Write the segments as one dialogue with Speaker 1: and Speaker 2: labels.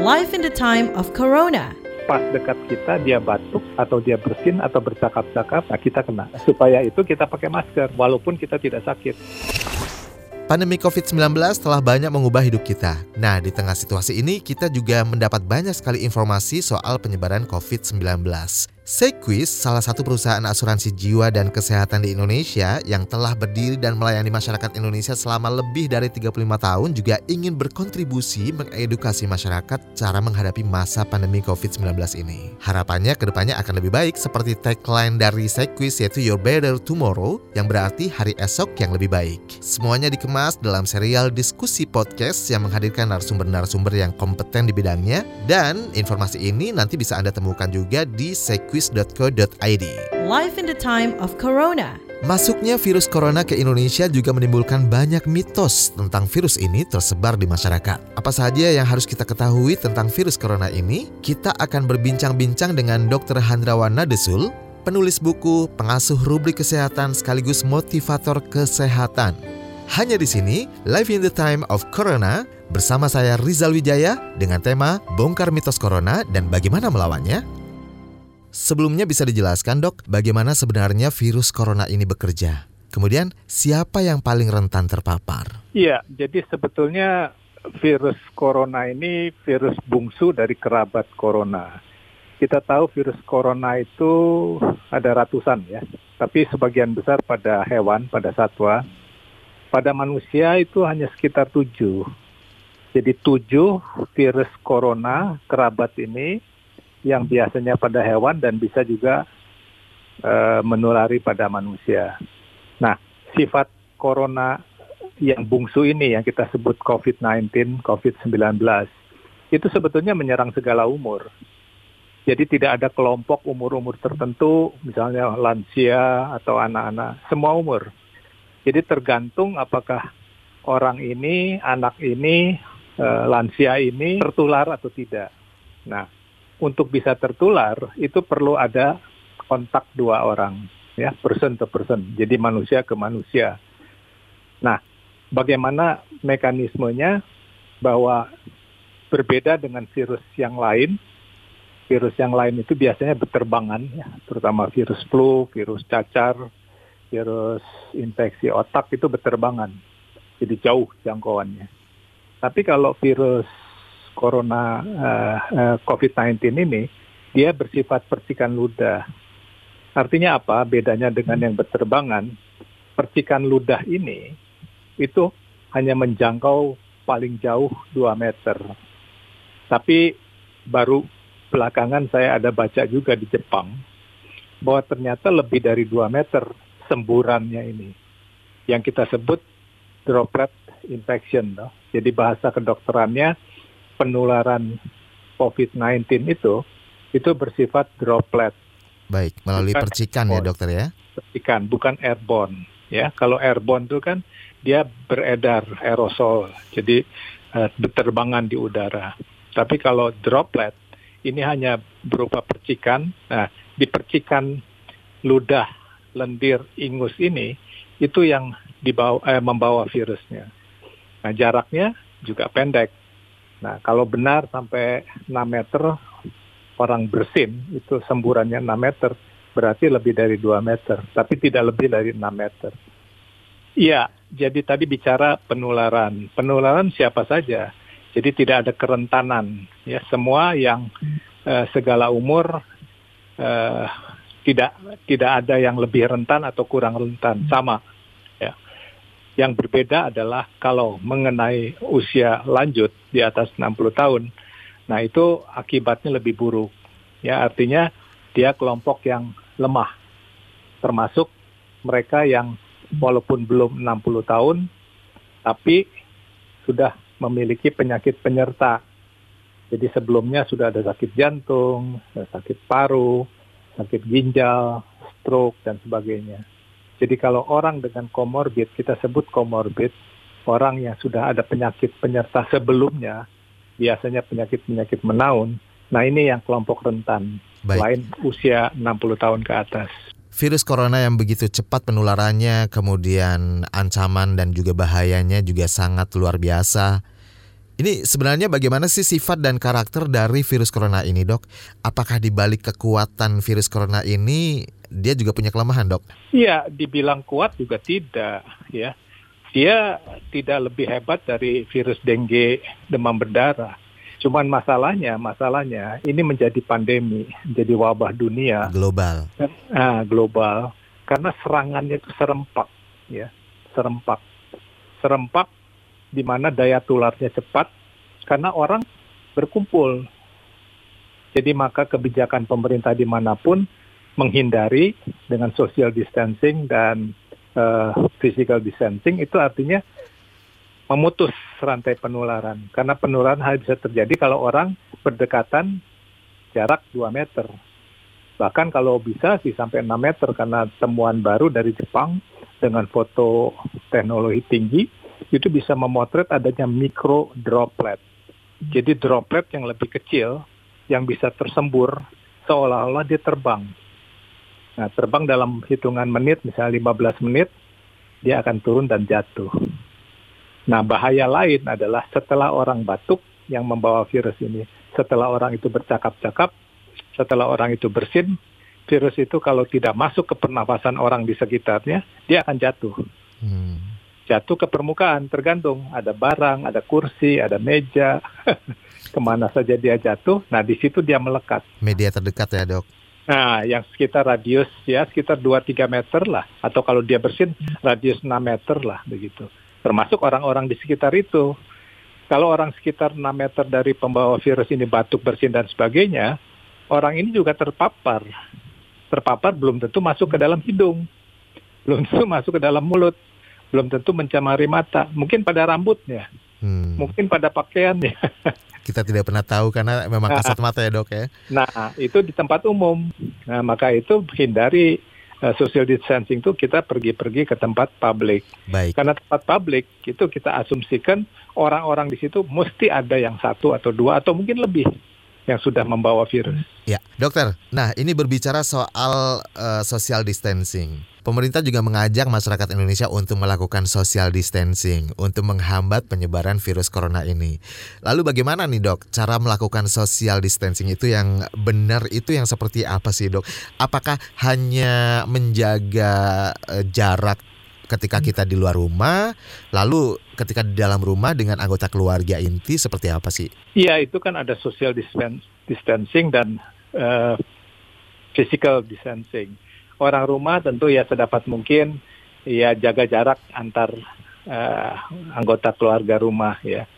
Speaker 1: Life in the time of Corona.
Speaker 2: pas dekat kita dia batuk atau dia bersin atau bercakap-cakap, nah kita kena. Supaya itu kita pakai masker walaupun kita tidak sakit.
Speaker 3: Pandemi COVID-19 telah banyak mengubah hidup kita. Nah, di tengah situasi ini kita juga mendapat banyak sekali informasi soal penyebaran COVID-19. Sequis, salah satu perusahaan asuransi jiwa dan kesehatan di Indonesia yang telah berdiri dan melayani masyarakat Indonesia selama lebih dari 35 tahun juga ingin berkontribusi mengedukasi masyarakat cara menghadapi masa pandemi COVID-19 ini. Harapannya ke depannya akan lebih baik seperti tagline dari Sequis yaitu Your Better Tomorrow yang berarti hari esok yang lebih baik. Semuanya dikemas dalam serial diskusi podcast yang menghadirkan narasumber-narasumber yang kompeten di bidangnya dan informasi ini nanti bisa Anda temukan juga di Sequis quiz.co.id.
Speaker 1: Life in the time of Corona.
Speaker 3: Masuknya virus corona ke Indonesia juga menimbulkan banyak mitos tentang virus ini tersebar di masyarakat. Apa saja yang harus kita ketahui tentang virus corona ini? Kita akan berbincang-bincang dengan Dr. Handrawana Desul, penulis buku, pengasuh rubrik kesehatan sekaligus motivator kesehatan. Hanya di sini, Live in the Time of Corona bersama saya Rizal Wijaya dengan tema Bongkar Mitos Corona dan Bagaimana Melawannya Sebelumnya bisa dijelaskan dok, bagaimana sebenarnya virus corona ini bekerja? Kemudian siapa yang paling rentan terpapar?
Speaker 2: Iya, jadi sebetulnya virus corona ini virus bungsu dari kerabat corona. Kita tahu virus corona itu ada ratusan ya, tapi sebagian besar pada hewan, pada satwa. Pada manusia itu hanya sekitar tujuh. Jadi tujuh virus corona kerabat ini yang biasanya pada hewan dan bisa juga uh, menulari pada manusia. Nah, sifat corona yang bungsu ini yang kita sebut COVID-19, COVID-19 itu sebetulnya menyerang segala umur. Jadi tidak ada kelompok umur-umur tertentu, misalnya lansia atau anak-anak, semua umur. Jadi tergantung apakah orang ini, anak ini, uh, lansia ini tertular atau tidak. Nah, untuk bisa tertular itu perlu ada kontak dua orang ya person to person. Jadi manusia ke manusia. Nah bagaimana mekanismenya bahwa berbeda dengan virus yang lain? Virus yang lain itu biasanya berterbangan ya terutama virus flu virus cacar virus infeksi otak itu berterbangan. Jadi jauh jangkauannya. Tapi kalau virus corona uh, uh, COVID-19 ini dia bersifat percikan ludah. Artinya apa? Bedanya dengan yang berterbangan, percikan ludah ini itu hanya menjangkau paling jauh 2 meter. Tapi baru belakangan saya ada baca juga di Jepang bahwa ternyata lebih dari 2 meter semburannya ini. Yang kita sebut droplet infection. Jadi bahasa kedokterannya penularan COVID-19 itu itu bersifat droplet.
Speaker 3: Baik, melalui bukan percikan ya, airborne. ya dokter ya.
Speaker 2: Percikan, bukan airborne ya. Kalau airborne itu kan dia beredar aerosol, jadi uh, berterbangan di udara. Tapi kalau droplet ini hanya berupa percikan. Nah, di percikan ludah, lendir, ingus ini itu yang dibawa eh, membawa virusnya. Nah, jaraknya juga pendek Nah, kalau benar sampai 6 meter orang bersin itu semburannya 6 meter, berarti lebih dari 2 meter, tapi tidak lebih dari 6 meter. Iya, jadi tadi bicara penularan. Penularan siapa saja. Jadi tidak ada kerentanan. Ya, semua yang uh, segala umur uh, tidak tidak ada yang lebih rentan atau kurang rentan, sama. Yang berbeda adalah kalau mengenai usia lanjut di atas 60 tahun, nah itu akibatnya lebih buruk. Ya, artinya dia kelompok yang lemah. Termasuk mereka yang walaupun belum 60 tahun tapi sudah memiliki penyakit penyerta. Jadi sebelumnya sudah ada sakit jantung, sakit paru, sakit ginjal, stroke dan sebagainya. Jadi kalau orang dengan komorbid, kita sebut komorbid, orang yang sudah ada penyakit penyerta sebelumnya, biasanya penyakit-penyakit menaun, nah ini yang kelompok rentan, Baik. lain usia 60 tahun ke atas.
Speaker 3: Virus corona yang begitu cepat penularannya, kemudian ancaman dan juga bahayanya juga sangat luar biasa. Ini sebenarnya bagaimana sih sifat dan karakter dari virus corona ini, Dok? Apakah di balik kekuatan virus corona ini dia juga punya kelemahan, Dok?
Speaker 2: Iya, dibilang kuat juga tidak, ya. Dia tidak lebih hebat dari virus dengue demam berdarah. Cuman masalahnya, masalahnya ini menjadi pandemi, menjadi wabah dunia
Speaker 3: Global.
Speaker 2: ah, global karena serangannya itu serempak, ya, serempak, serempak di mana daya tularnya cepat karena orang berkumpul. Jadi maka kebijakan pemerintah di mana pun menghindari dengan social distancing dan uh, physical distancing itu artinya memutus rantai penularan karena penularan hanya bisa terjadi kalau orang berdekatan jarak 2 meter. Bahkan kalau bisa sih sampai 6 meter karena temuan baru dari Jepang dengan foto teknologi tinggi itu bisa memotret adanya mikro droplet. Jadi droplet yang lebih kecil yang bisa tersembur seolah-olah dia terbang. Nah, terbang dalam hitungan menit, misalnya 15 menit, dia akan turun dan jatuh. Nah, bahaya lain adalah setelah orang batuk yang membawa virus ini, setelah orang itu bercakap-cakap, setelah orang itu bersin, virus itu kalau tidak masuk ke pernafasan orang di sekitarnya, dia akan jatuh. Hmm. Jatuh ke permukaan, tergantung. Ada barang, ada kursi, ada meja, ke mana saja dia jatuh, nah di situ dia melekat.
Speaker 3: Media terdekat ya dok?
Speaker 2: Nah, yang sekitar radius ya sekitar 2-3 meter lah. Atau kalau dia bersin, radius 6 meter lah begitu. Termasuk orang-orang di sekitar itu. Kalau orang sekitar 6 meter dari pembawa virus ini batuk, bersin, dan sebagainya, orang ini juga terpapar. Terpapar belum tentu masuk ke dalam hidung. Belum tentu masuk ke dalam mulut. Belum tentu mencemari mata. Mungkin pada rambutnya. Hmm. Mungkin pada pakaiannya.
Speaker 3: Kita tidak pernah tahu karena memang kasat mata ya dok ya.
Speaker 2: Nah itu di tempat umum. Nah maka itu hindari uh, social distancing itu kita pergi-pergi ke tempat publik.
Speaker 3: Baik.
Speaker 2: Karena tempat publik itu kita asumsikan orang-orang di situ mesti ada yang satu atau dua atau mungkin lebih yang sudah membawa virus.
Speaker 3: Ya, dokter. Nah, ini berbicara soal uh, social distancing. Pemerintah juga mengajak masyarakat Indonesia untuk melakukan social distancing untuk menghambat penyebaran virus corona ini. Lalu bagaimana nih dok cara melakukan social distancing itu yang benar itu yang seperti apa sih dok? Apakah hanya menjaga uh, jarak ketika kita di luar rumah, lalu ketika di dalam rumah dengan anggota keluarga inti seperti apa sih?
Speaker 2: Iya itu kan ada social distancing dan uh, physical distancing orang rumah tentu ya sedapat mungkin ya jaga jarak antar uh, anggota keluarga rumah ya.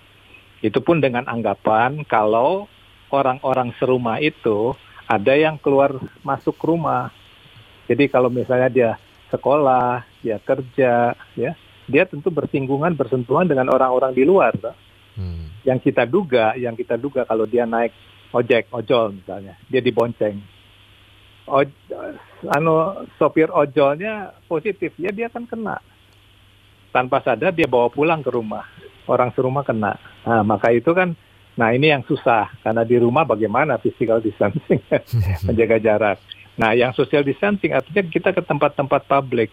Speaker 2: Itu pun dengan anggapan kalau orang-orang serumah itu ada yang keluar masuk rumah. Jadi kalau misalnya dia sekolah, dia kerja, ya, dia tentu bersinggungan, bersentuhan dengan orang-orang di luar. Hmm. Yang kita duga, yang kita duga kalau dia naik ojek, ojol misalnya, dia dibonceng oj, anu sopir ojolnya positif, ya dia kan kena. Tanpa sadar dia bawa pulang ke rumah. Orang serumah kena. Nah, maka itu kan nah ini yang susah karena di rumah bagaimana physical distancing menjaga jarak. Nah, yang social distancing artinya kita ke tempat-tempat publik,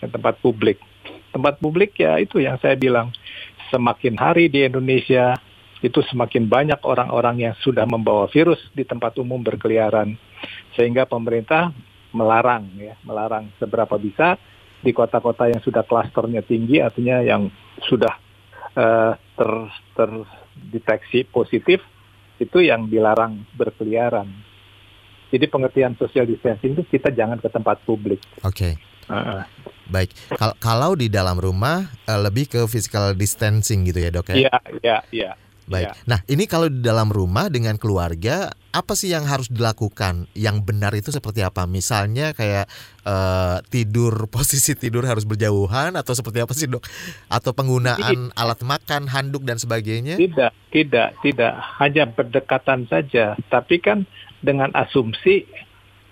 Speaker 2: ke tempat publik. Tempat publik ya itu yang saya bilang semakin hari di Indonesia itu semakin banyak orang-orang yang sudah membawa virus di tempat umum berkeliaran sehingga pemerintah melarang ya melarang seberapa bisa di kota-kota yang sudah klasternya tinggi artinya yang sudah uh, ter terdeteksi positif itu yang dilarang berkeliaran. Jadi pengertian social distancing itu kita jangan ke tempat publik.
Speaker 3: Oke. Okay. Uh, Baik, kalau di dalam rumah uh, lebih ke physical distancing gitu ya dok
Speaker 2: ya? Iya, iya, iya.
Speaker 3: Baik. Ya. Nah, ini kalau di dalam rumah dengan keluarga, apa sih yang harus dilakukan? Yang benar itu seperti apa? Misalnya kayak uh, tidur, posisi tidur harus berjauhan atau seperti apa sih, Dok? Atau penggunaan tidak. alat makan, handuk dan sebagainya?
Speaker 2: Tidak, tidak, tidak. Hanya berdekatan saja. Tapi kan dengan asumsi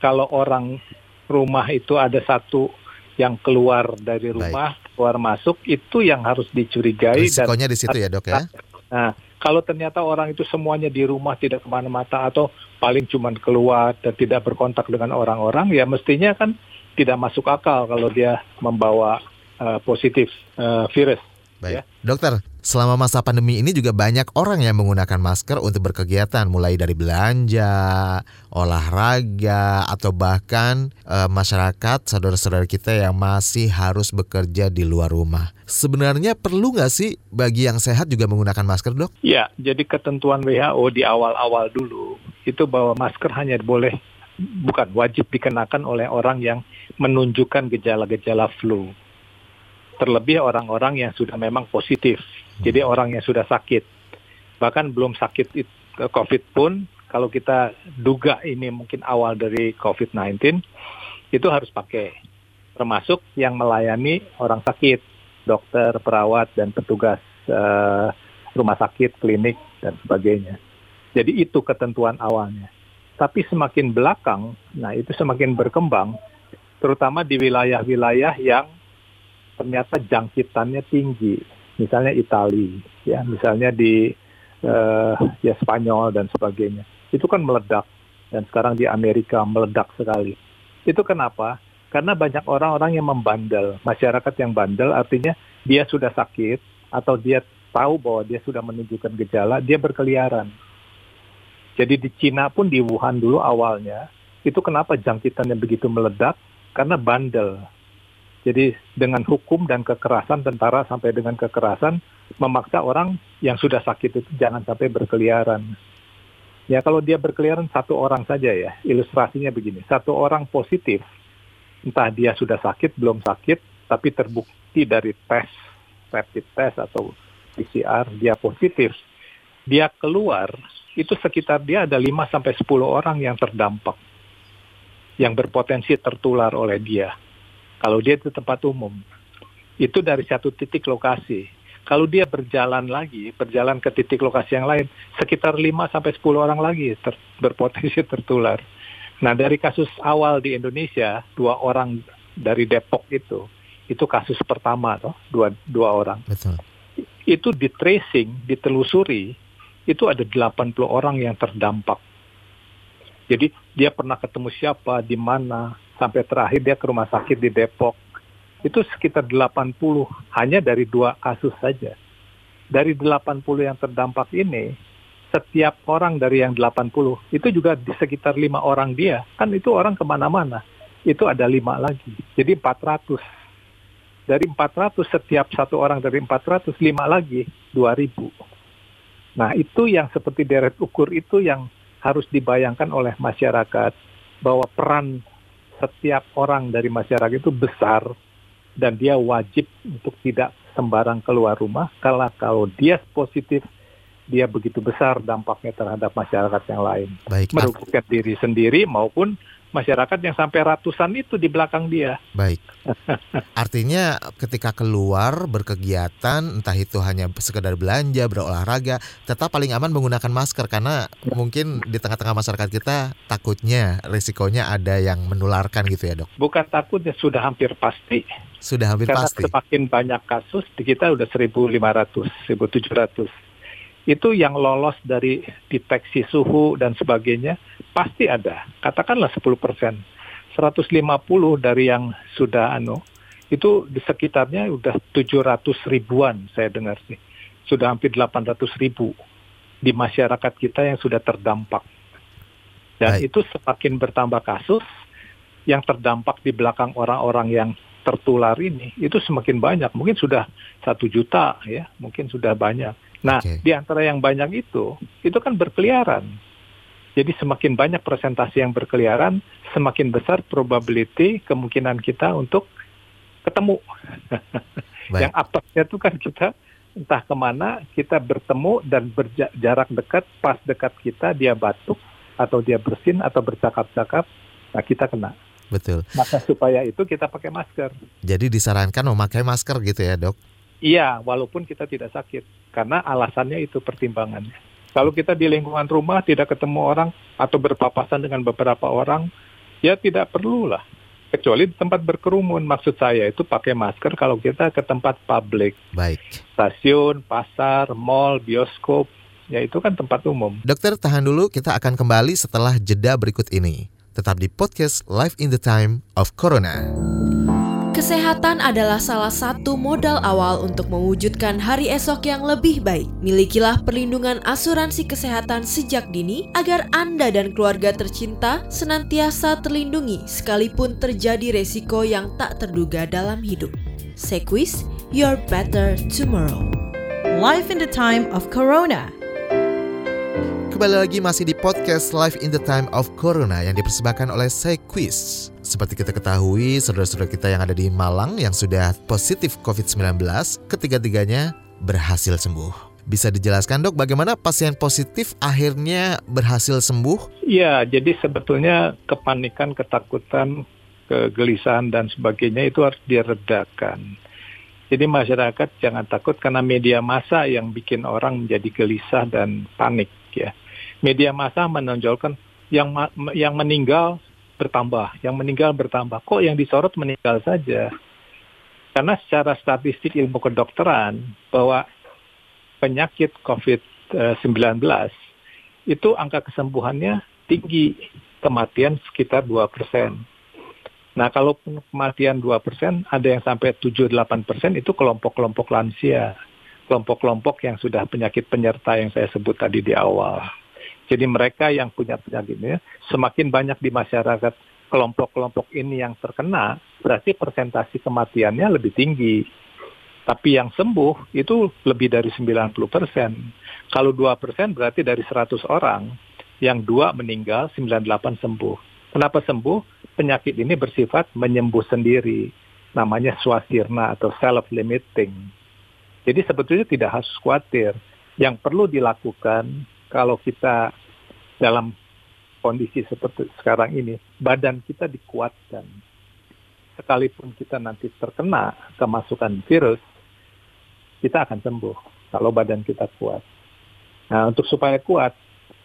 Speaker 2: kalau orang rumah itu ada satu yang keluar dari rumah, Baik. keluar masuk, itu yang harus dicurigai.
Speaker 3: Risikonya dan, di situ ya, Dok ya?
Speaker 2: Nah, kalau ternyata orang itu semuanya di rumah tidak ke mana-mana atau paling cuma keluar dan tidak berkontak dengan orang-orang, ya mestinya kan tidak masuk akal kalau dia membawa uh, positif uh, virus
Speaker 3: Baik.
Speaker 2: Ya.
Speaker 3: Dokter, selama masa pandemi ini juga banyak orang yang menggunakan masker untuk berkegiatan mulai dari belanja, olahraga atau bahkan eh, masyarakat saudara-saudara kita yang masih harus bekerja di luar rumah. Sebenarnya perlu nggak sih bagi yang sehat juga menggunakan masker, Dok?
Speaker 2: Ya, jadi ketentuan WHO di awal-awal dulu itu bahwa masker hanya boleh bukan wajib dikenakan oleh orang yang menunjukkan gejala-gejala flu. Terlebih orang-orang yang sudah memang positif. Jadi orang yang sudah sakit. Bahkan belum sakit it- COVID pun kalau kita duga ini mungkin awal dari COVID-19 itu harus pakai. Termasuk yang melayani orang sakit, dokter, perawat dan petugas eh, rumah sakit, klinik dan sebagainya. Jadi itu ketentuan awalnya. Tapi semakin belakang, nah itu semakin berkembang, terutama di wilayah-wilayah yang ternyata jangkitannya tinggi, misalnya Italia, ya, misalnya di eh, ya Spanyol dan sebagainya. Itu kan meledak dan sekarang di Amerika meledak sekali. Itu kenapa? Karena banyak orang-orang yang membandel, masyarakat yang bandel artinya dia sudah sakit atau dia tahu bahwa dia sudah menunjukkan gejala, dia berkeliaran. Jadi di Cina pun di Wuhan dulu awalnya, itu kenapa jangkitannya begitu meledak? Karena bandel. Jadi dengan hukum dan kekerasan tentara sampai dengan kekerasan memaksa orang yang sudah sakit itu jangan sampai berkeliaran. Ya kalau dia berkeliaran satu orang saja ya, ilustrasinya begini. Satu orang positif, entah dia sudah sakit, belum sakit, tapi terbukti dari tes, rapid test atau PCR, dia positif. Dia keluar, itu sekitar dia ada 5 sampai 10 orang yang terdampak. Yang berpotensi tertular oleh dia. Kalau dia di tempat umum. Itu dari satu titik lokasi. Kalau dia berjalan lagi, berjalan ke titik lokasi yang lain, sekitar 5 sampai 10 orang lagi ter- berpotensi tertular. Nah, dari kasus awal di Indonesia, dua orang dari Depok itu, itu kasus pertama toh, dua dua orang.
Speaker 3: Betul.
Speaker 2: Itu di tracing, ditelusuri, itu ada 80 orang yang terdampak. Jadi dia pernah ketemu siapa, di mana, sampai terakhir dia ke rumah sakit di Depok. Itu sekitar 80 hanya dari dua kasus saja. Dari 80 yang terdampak ini, setiap orang dari yang 80 itu juga di sekitar lima orang dia. Kan itu orang ke mana-mana. Itu ada lima lagi. Jadi 400. Dari 400 setiap satu orang dari 400, lima lagi 2000. Nah itu yang seperti deret ukur itu yang harus dibayangkan oleh masyarakat bahwa peran setiap orang dari masyarakat itu besar dan dia wajib untuk tidak sembarang keluar rumah kalau kalau dia positif dia begitu besar dampaknya terhadap masyarakat yang lain
Speaker 3: Baik.
Speaker 2: merugikan diri sendiri maupun masyarakat yang sampai ratusan itu di belakang dia
Speaker 3: Baik. Artinya ketika keluar berkegiatan entah itu hanya sekedar belanja, berolahraga, tetap paling aman menggunakan masker karena mungkin di tengah-tengah masyarakat kita takutnya risikonya ada yang menularkan gitu ya, Dok.
Speaker 2: bukan takutnya sudah hampir pasti
Speaker 3: Sudah hampir
Speaker 2: Karena
Speaker 3: pasti.
Speaker 2: semakin banyak kasus di kita udah 1.500, 1.700. Itu yang lolos dari deteksi suhu dan sebagainya pasti ada. Katakanlah 10 persen. 150 dari yang sudah anu itu di sekitarnya udah 700 ribuan saya dengar sih. Sudah hampir 800 ribu di masyarakat kita yang sudah terdampak. Dan
Speaker 3: Baik.
Speaker 2: itu semakin bertambah kasus yang terdampak di belakang orang-orang yang tertular ini itu semakin banyak mungkin sudah satu juta ya mungkin sudah banyak nah
Speaker 3: Oke.
Speaker 2: di antara yang banyak itu itu kan berkeliaran jadi semakin banyak presentasi yang berkeliaran semakin besar probability kemungkinan kita untuk ketemu yang apesnya itu kan kita entah ke mana kita bertemu dan berjarak dekat pas dekat kita dia batuk atau dia bersin atau bercakap-cakap nah kita kena
Speaker 3: Betul.
Speaker 2: maka supaya itu kita pakai masker.
Speaker 3: Jadi disarankan memakai masker gitu ya, Dok.
Speaker 2: Iya, walaupun kita tidak sakit. Karena alasannya itu pertimbangannya. Kalau kita di lingkungan rumah tidak ketemu orang atau berpapasan dengan beberapa orang, ya tidak perlulah. Kecuali di tempat berkerumun. Maksud saya itu pakai masker kalau kita ke tempat publik.
Speaker 3: Baik.
Speaker 2: Stasiun, pasar, mall, bioskop. Ya itu kan tempat umum.
Speaker 3: Dokter tahan dulu, kita akan kembali setelah jeda berikut ini. Tetap di podcast Live in the Time of Corona.
Speaker 1: Kesehatan adalah salah satu modal awal untuk mewujudkan hari esok yang lebih baik. Milikilah perlindungan asuransi kesehatan sejak dini agar Anda dan keluarga tercinta senantiasa terlindungi sekalipun terjadi resiko yang tak terduga dalam hidup. Sequis, your better tomorrow. Life in the time of Corona.
Speaker 3: Kembali lagi masih di podcast Live in the Time of Corona yang dipersembahkan oleh Sequis. Seperti kita ketahui, saudara-saudara kita yang ada di Malang yang sudah positif COVID-19, ketiga-tiganya berhasil sembuh. Bisa dijelaskan dok bagaimana pasien positif akhirnya berhasil sembuh?
Speaker 2: Iya, jadi sebetulnya kepanikan, ketakutan, kegelisahan dan sebagainya itu harus diredakan. Jadi masyarakat jangan takut karena media massa yang bikin orang menjadi gelisah dan panik ya media massa menonjolkan yang yang meninggal bertambah, yang meninggal bertambah. Kok yang disorot meninggal saja? Karena secara statistik ilmu kedokteran bahwa penyakit COVID-19 itu angka kesembuhannya tinggi, kematian sekitar 2 persen. Nah, kalau kematian 2 persen, ada yang sampai 7-8 persen itu kelompok-kelompok lansia. Kelompok-kelompok yang sudah penyakit penyerta yang saya sebut tadi di awal. Jadi mereka yang punya penyakit ini semakin banyak di masyarakat kelompok-kelompok ini yang terkena, berarti persentasi kematiannya lebih tinggi. Tapi yang sembuh itu lebih dari 90 persen. Kalau 2 persen berarti dari 100 orang, yang dua meninggal, 98 sembuh. Kenapa sembuh? Penyakit ini bersifat menyembuh sendiri. Namanya swastirna atau self-limiting. Jadi sebetulnya tidak harus khawatir. Yang perlu dilakukan kalau kita dalam kondisi seperti sekarang ini, badan kita dikuatkan. Sekalipun kita nanti terkena kemasukan virus, kita akan sembuh kalau badan kita kuat. Nah, untuk supaya kuat,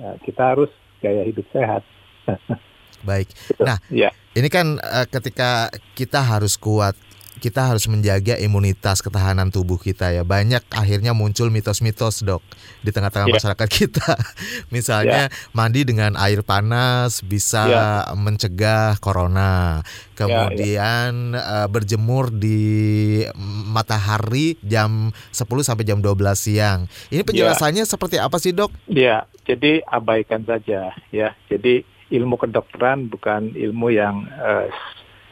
Speaker 2: ya, kita harus gaya hidup sehat.
Speaker 3: Baik. Nah, ya. ini kan uh, ketika kita harus kuat kita harus menjaga imunitas ketahanan tubuh kita ya. Banyak akhirnya muncul mitos-mitos dok di tengah-tengah yeah. masyarakat kita. Misalnya yeah. mandi dengan air panas bisa yeah. mencegah corona. Kemudian yeah, yeah. Uh, berjemur di matahari jam 10 sampai jam 12 siang. Ini penjelasannya yeah. seperti apa sih dok?
Speaker 2: Ya, yeah. jadi abaikan saja ya. Jadi ilmu kedokteran bukan ilmu yang uh,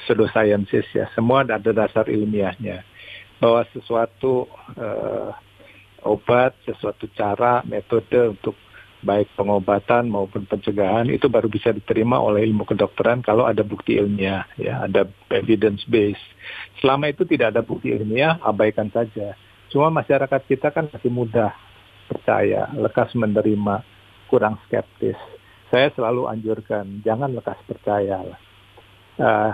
Speaker 2: pseudosciences ya, semua ada dasar ilmiahnya bahwa sesuatu uh, obat, sesuatu cara, metode untuk baik pengobatan maupun pencegahan itu baru bisa diterima oleh ilmu kedokteran kalau ada bukti ilmiah, ya ada evidence base. Selama itu tidak ada bukti ilmiah, abaikan saja. Cuma masyarakat kita kan masih mudah percaya, lekas menerima, kurang skeptis. Saya selalu anjurkan jangan lekas percaya. Uh,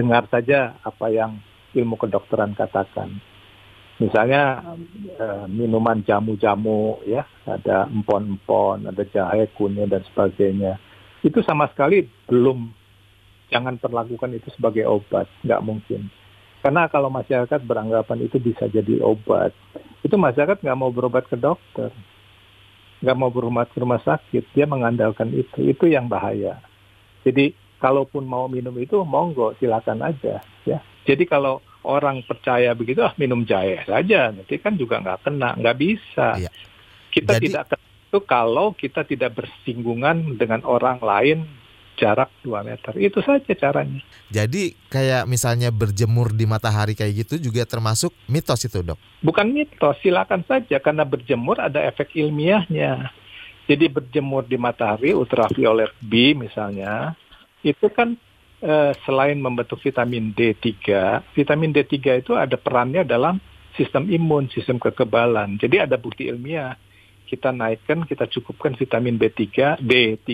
Speaker 2: dengar saja apa yang ilmu kedokteran katakan. Misalnya uh, minuman jamu-jamu ya, ada empon-empon, ada jahe kunyit dan sebagainya. Itu sama sekali belum jangan perlakukan itu sebagai obat, nggak mungkin. Karena kalau masyarakat beranggapan itu bisa jadi obat, itu masyarakat nggak mau berobat ke dokter, nggak mau berobat ke rumah sakit, dia mengandalkan itu, itu yang bahaya. Jadi kalaupun mau minum itu monggo silakan aja ya. Jadi kalau orang percaya begitu ah minum jahe saja nanti kan juga nggak kena nggak bisa. Iya. Kita Jadi, tidak itu kalau kita tidak bersinggungan dengan orang lain jarak 2 meter. Itu saja caranya.
Speaker 3: Jadi kayak misalnya berjemur di matahari kayak gitu juga termasuk mitos itu dok?
Speaker 2: Bukan mitos, silakan saja karena berjemur ada efek ilmiahnya. Jadi berjemur di matahari ultraviolet B misalnya, itu kan eh, selain membentuk vitamin D3, vitamin D3 itu ada perannya dalam sistem imun, sistem kekebalan. Jadi ada bukti ilmiah. Kita naikkan, kita cukupkan vitamin B3, D3,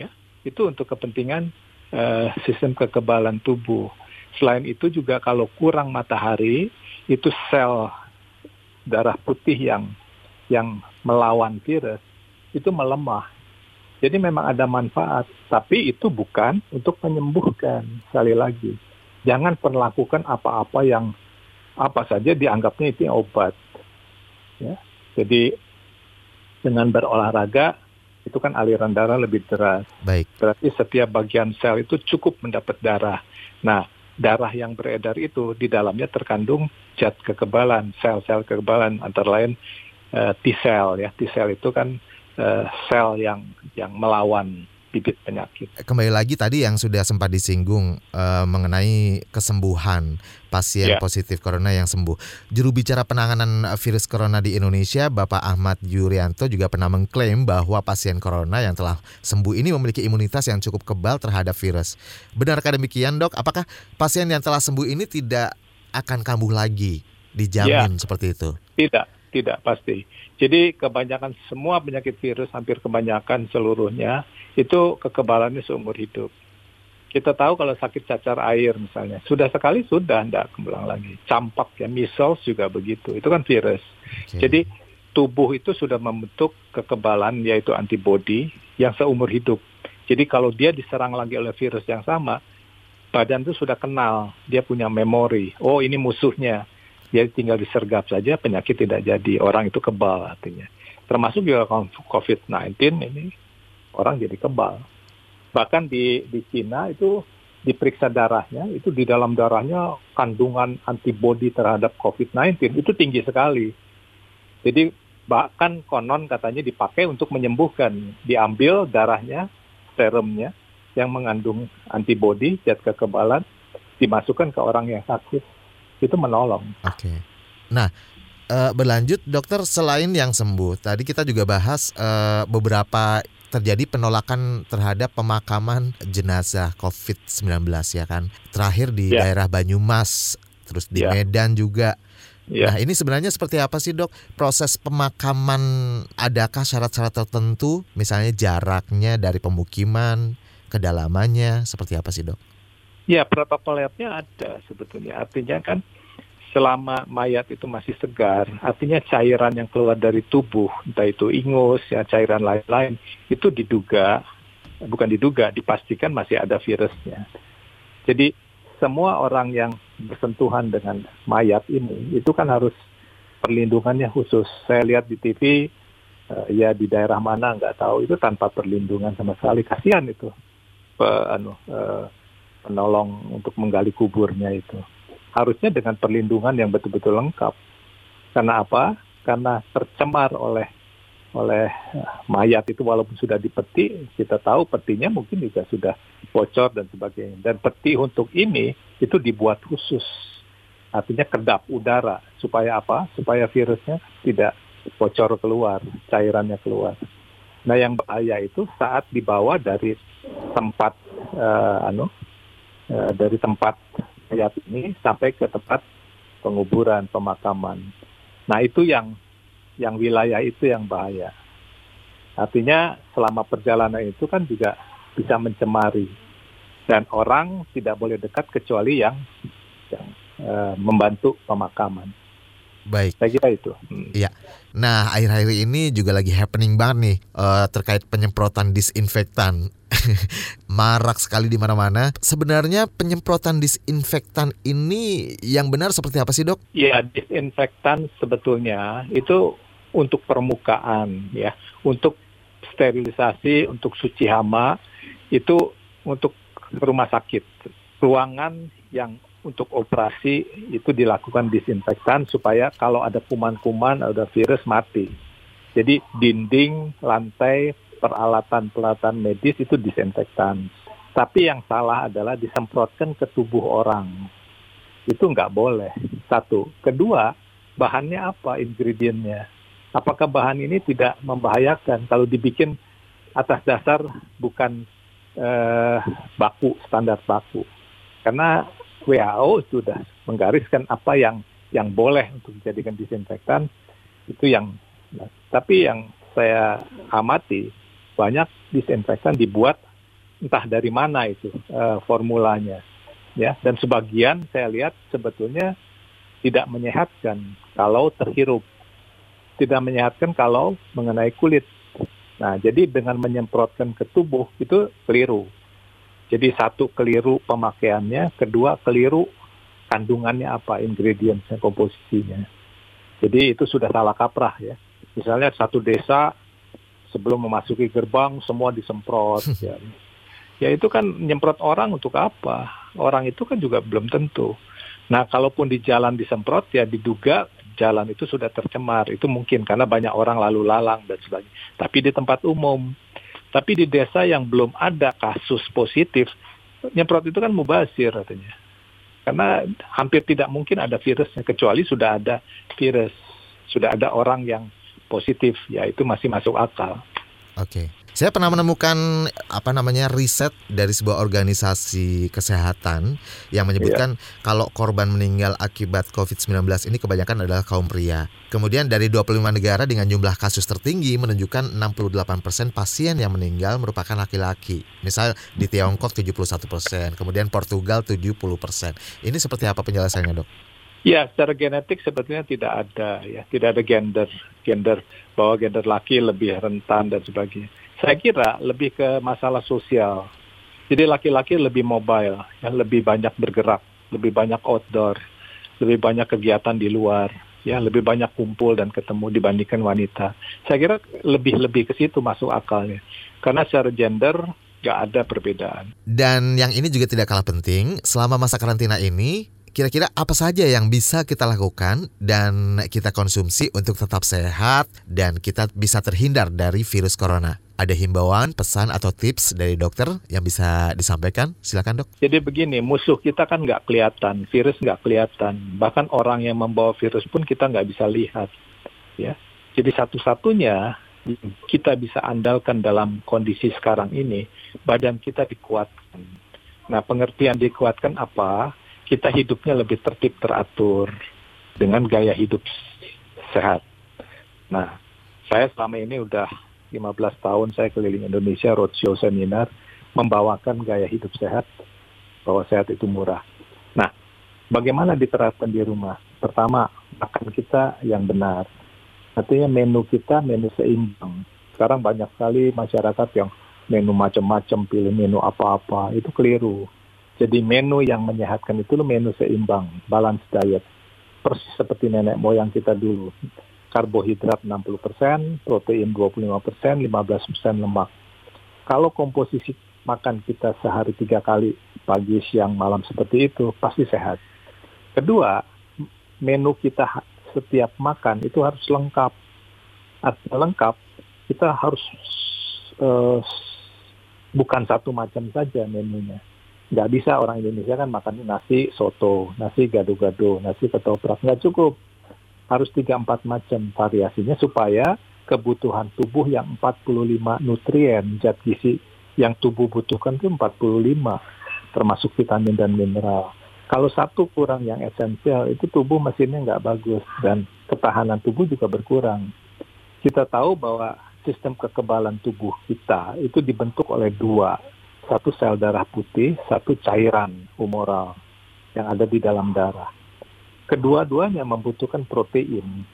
Speaker 2: ya, itu untuk kepentingan eh, sistem kekebalan tubuh. Selain itu juga kalau kurang matahari, itu sel darah putih yang yang melawan virus itu melemah jadi memang ada manfaat, tapi itu bukan untuk menyembuhkan. Sekali lagi, jangan perlakukan apa-apa yang apa saja dianggapnya itu obat. Ya. Jadi dengan berolahraga itu kan aliran darah lebih deras.
Speaker 3: Baik.
Speaker 2: Berarti setiap bagian sel itu cukup mendapat darah. Nah, darah yang beredar itu di dalamnya terkandung zat kekebalan, sel-sel kekebalan antara lain uh, T sel ya. T sel itu kan sel yang yang melawan bibit penyakit.
Speaker 3: Kembali lagi tadi yang sudah sempat disinggung uh, mengenai kesembuhan pasien yeah. positif corona yang sembuh. Juru bicara penanganan virus corona di Indonesia, Bapak Ahmad Yuryanto juga pernah mengklaim bahwa pasien corona yang telah sembuh ini memiliki imunitas yang cukup kebal terhadap virus. Benarkah demikian, Dok? Apakah pasien yang telah sembuh ini tidak akan kambuh lagi? Dijamin yeah. seperti itu?
Speaker 2: Tidak, tidak pasti. Jadi kebanyakan semua penyakit virus, hampir kebanyakan seluruhnya itu kekebalannya seumur hidup. Kita tahu kalau sakit cacar air misalnya, sudah sekali sudah tidak kembang lagi. Campak ya, measles juga begitu. Itu kan virus. Okay. Jadi tubuh itu sudah membentuk kekebalan yaitu antibodi yang seumur hidup. Jadi kalau dia diserang lagi oleh virus yang sama, badan itu sudah kenal, dia punya memori. Oh ini musuhnya. Dia tinggal disergap saja, penyakit tidak jadi. Orang itu kebal artinya. Termasuk juga COVID-19 ini orang jadi kebal. Bahkan di di Cina itu diperiksa darahnya, itu di dalam darahnya kandungan antibodi terhadap COVID-19 itu tinggi sekali. Jadi bahkan konon katanya dipakai untuk menyembuhkan, diambil darahnya, serumnya yang mengandung antibodi, zat kekebalan, dimasukkan ke orang yang sakit, itu menolong.
Speaker 3: Oke. Okay. Nah, uh, berlanjut dokter selain yang sembuh, tadi kita juga bahas uh, beberapa terjadi penolakan terhadap pemakaman jenazah COVID-19 ya kan. Terakhir di yeah. daerah Banyumas, terus di yeah. Medan juga. Yeah. Nah ini sebenarnya seperti apa sih dok? Proses pemakaman adakah syarat-syarat tertentu? Misalnya jaraknya dari pemukiman, kedalamannya, seperti apa sih dok?
Speaker 2: Ya protokolnya ada sebetulnya. Artinya kan selama mayat itu masih segar, artinya cairan yang keluar dari tubuh, entah itu ingus, ya cairan lain-lain, itu diduga, bukan diduga, dipastikan masih ada virusnya. Jadi semua orang yang bersentuhan dengan mayat ini, itu kan harus perlindungannya khusus. Saya lihat di TV, eh, ya di daerah mana nggak tahu, itu tanpa perlindungan sama sekali. Kasihan itu, pe, anu, uh, penolong untuk menggali kuburnya itu harusnya dengan perlindungan yang betul-betul lengkap. Karena apa? Karena tercemar oleh oleh eh, mayat itu walaupun sudah dipeti, kita tahu petinya mungkin juga sudah bocor dan sebagainya. Dan peti untuk ini itu dibuat khusus. Artinya kedap udara supaya apa? Supaya virusnya tidak bocor keluar, cairannya keluar. Nah, yang bahaya itu saat dibawa dari tempat uh, anu uh, dari tempat mayat ini sampai ke tempat penguburan, pemakaman. Nah itu yang yang wilayah itu yang bahaya. Artinya selama perjalanan itu kan juga bisa mencemari dan orang tidak boleh dekat kecuali yang yang e, membantu pemakaman.
Speaker 3: Baik.
Speaker 2: Saya kira itu.
Speaker 3: Hmm. Iya. Nah, akhir-akhir ini juga lagi happening banget nih uh, terkait penyemprotan disinfektan. Marak sekali di mana-mana. Sebenarnya penyemprotan disinfektan ini yang benar seperti apa sih, Dok?
Speaker 2: Iya, disinfektan sebetulnya itu untuk permukaan ya, untuk sterilisasi, untuk suci hama itu untuk rumah sakit. Ruangan yang untuk operasi itu dilakukan disinfektan supaya kalau ada kuman-kuman, ada virus mati. Jadi dinding, lantai, peralatan-peralatan medis itu disinfektan. Tapi yang salah adalah disemprotkan ke tubuh orang. Itu nggak boleh. Satu. Kedua, bahannya apa ingredientnya? Apakah bahan ini tidak membahayakan kalau dibikin atas dasar bukan eh, baku, standar baku? Karena WHO sudah menggariskan apa yang yang boleh untuk dijadikan disinfektan itu yang nah, tapi yang saya amati banyak disinfektan dibuat entah dari mana itu uh, formulanya ya. Dan sebagian saya lihat sebetulnya tidak menyehatkan kalau terhirup. Tidak menyehatkan kalau mengenai kulit. Nah jadi dengan menyemprotkan ke tubuh itu keliru jadi satu keliru pemakaiannya, kedua keliru kandungannya apa, ingredientsnya, komposisinya. Jadi itu sudah salah kaprah ya. Misalnya satu desa sebelum memasuki gerbang semua disemprot ya. Ya itu kan nyemprot orang untuk apa? orang itu kan juga belum tentu. Nah, kalaupun di jalan disemprot ya diduga jalan itu sudah tercemar. Itu mungkin karena banyak orang lalu lalang dan sebagainya. Tapi di tempat umum. Tapi di desa yang belum ada kasus positif, nyemprot itu kan mubazir katanya. Karena hampir tidak mungkin ada virusnya kecuali sudah ada virus, sudah ada orang yang positif, ya itu masih masuk akal.
Speaker 3: Oke. Saya pernah menemukan apa namanya riset dari sebuah organisasi kesehatan yang menyebutkan yeah. kalau korban meninggal akibat COVID-19 ini kebanyakan adalah kaum pria. Kemudian dari 25 negara dengan jumlah kasus tertinggi menunjukkan 68% pasien yang meninggal merupakan laki-laki. Misal di Tiongkok 71%, kemudian Portugal 70%. Ini seperti apa penjelasannya, Dok?
Speaker 2: Ya, secara genetik sebetulnya tidak ada ya, tidak ada gender, gender bahwa gender laki lebih rentan dan sebagainya. Saya kira lebih ke masalah sosial. Jadi laki-laki lebih mobile, ya, lebih banyak bergerak, lebih banyak outdoor, lebih banyak kegiatan di luar, ya, lebih banyak kumpul dan ketemu dibandingkan wanita. Saya kira lebih-lebih ke situ masuk akalnya. Karena secara gender nggak ada perbedaan.
Speaker 3: Dan yang ini juga tidak kalah penting, selama masa karantina ini kira-kira apa saja yang bisa kita lakukan dan kita konsumsi untuk tetap sehat dan kita bisa terhindar dari virus corona? Ada himbauan, pesan atau tips dari dokter yang bisa disampaikan? Silakan dok.
Speaker 2: Jadi begini, musuh kita kan nggak kelihatan, virus nggak kelihatan. Bahkan orang yang membawa virus pun kita nggak bisa lihat. Ya, jadi satu-satunya kita bisa andalkan dalam kondisi sekarang ini, badan kita dikuatkan. Nah, pengertian dikuatkan apa? kita hidupnya lebih tertib teratur dengan gaya hidup sehat. Nah, saya selama ini udah 15 tahun saya keliling Indonesia roadshow seminar membawakan gaya hidup sehat bahwa sehat itu murah. Nah, bagaimana diterapkan di rumah? Pertama, makan kita yang benar. Artinya menu kita menu seimbang. Sekarang banyak sekali masyarakat yang menu macam-macam pilih menu apa-apa itu keliru jadi menu yang menyehatkan itu menu seimbang, balance diet. Persis seperti nenek moyang kita dulu. Karbohidrat 60%, protein 25%, 15% lemak. Kalau komposisi makan kita sehari tiga kali, pagi, siang, malam seperti itu, pasti sehat. Kedua, menu kita setiap makan itu harus lengkap. Artinya lengkap, kita harus uh, bukan satu macam saja menunya nggak bisa orang Indonesia kan makan nasi soto, nasi gado-gado, nasi ketoprak nggak cukup. Harus tiga empat macam variasinya supaya kebutuhan tubuh yang 45 nutrien zat gizi yang tubuh butuhkan itu 45 termasuk vitamin dan mineral. Kalau satu kurang yang esensial itu tubuh mesinnya nggak bagus dan ketahanan tubuh juga berkurang. Kita tahu bahwa sistem kekebalan tubuh kita itu dibentuk oleh dua satu sel darah putih, satu cairan humoral yang ada di dalam darah. Kedua-duanya membutuhkan protein.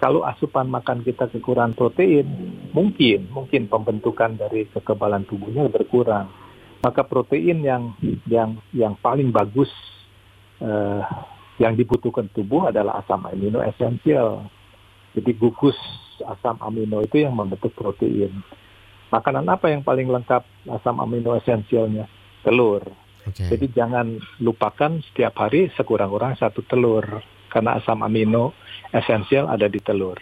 Speaker 2: Kalau asupan makan kita kekurangan protein, mungkin mungkin pembentukan dari kekebalan tubuhnya berkurang. Maka protein yang yang yang paling bagus uh, yang dibutuhkan tubuh adalah asam amino esensial. Jadi gugus asam amino itu yang membentuk protein. Makanan apa yang paling lengkap asam amino esensialnya? Telur. Okay. Jadi jangan lupakan setiap hari sekurang-kurang satu telur karena asam amino esensial ada di telur.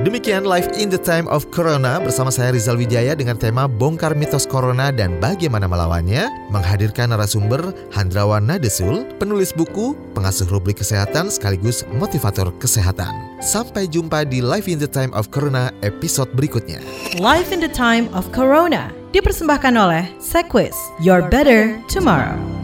Speaker 3: Demikian Live in the Time of Corona bersama saya Rizal Wijaya dengan tema Bongkar Mitos Corona dan Bagaimana Melawannya menghadirkan narasumber Handrawan Nadesul, penulis buku, pengasuh rubrik kesehatan sekaligus motivator kesehatan. Sampai jumpa di Live in the Time of Corona episode berikutnya.
Speaker 1: Live in the Time of Corona dipersembahkan oleh Sequis, Your Better Tomorrow.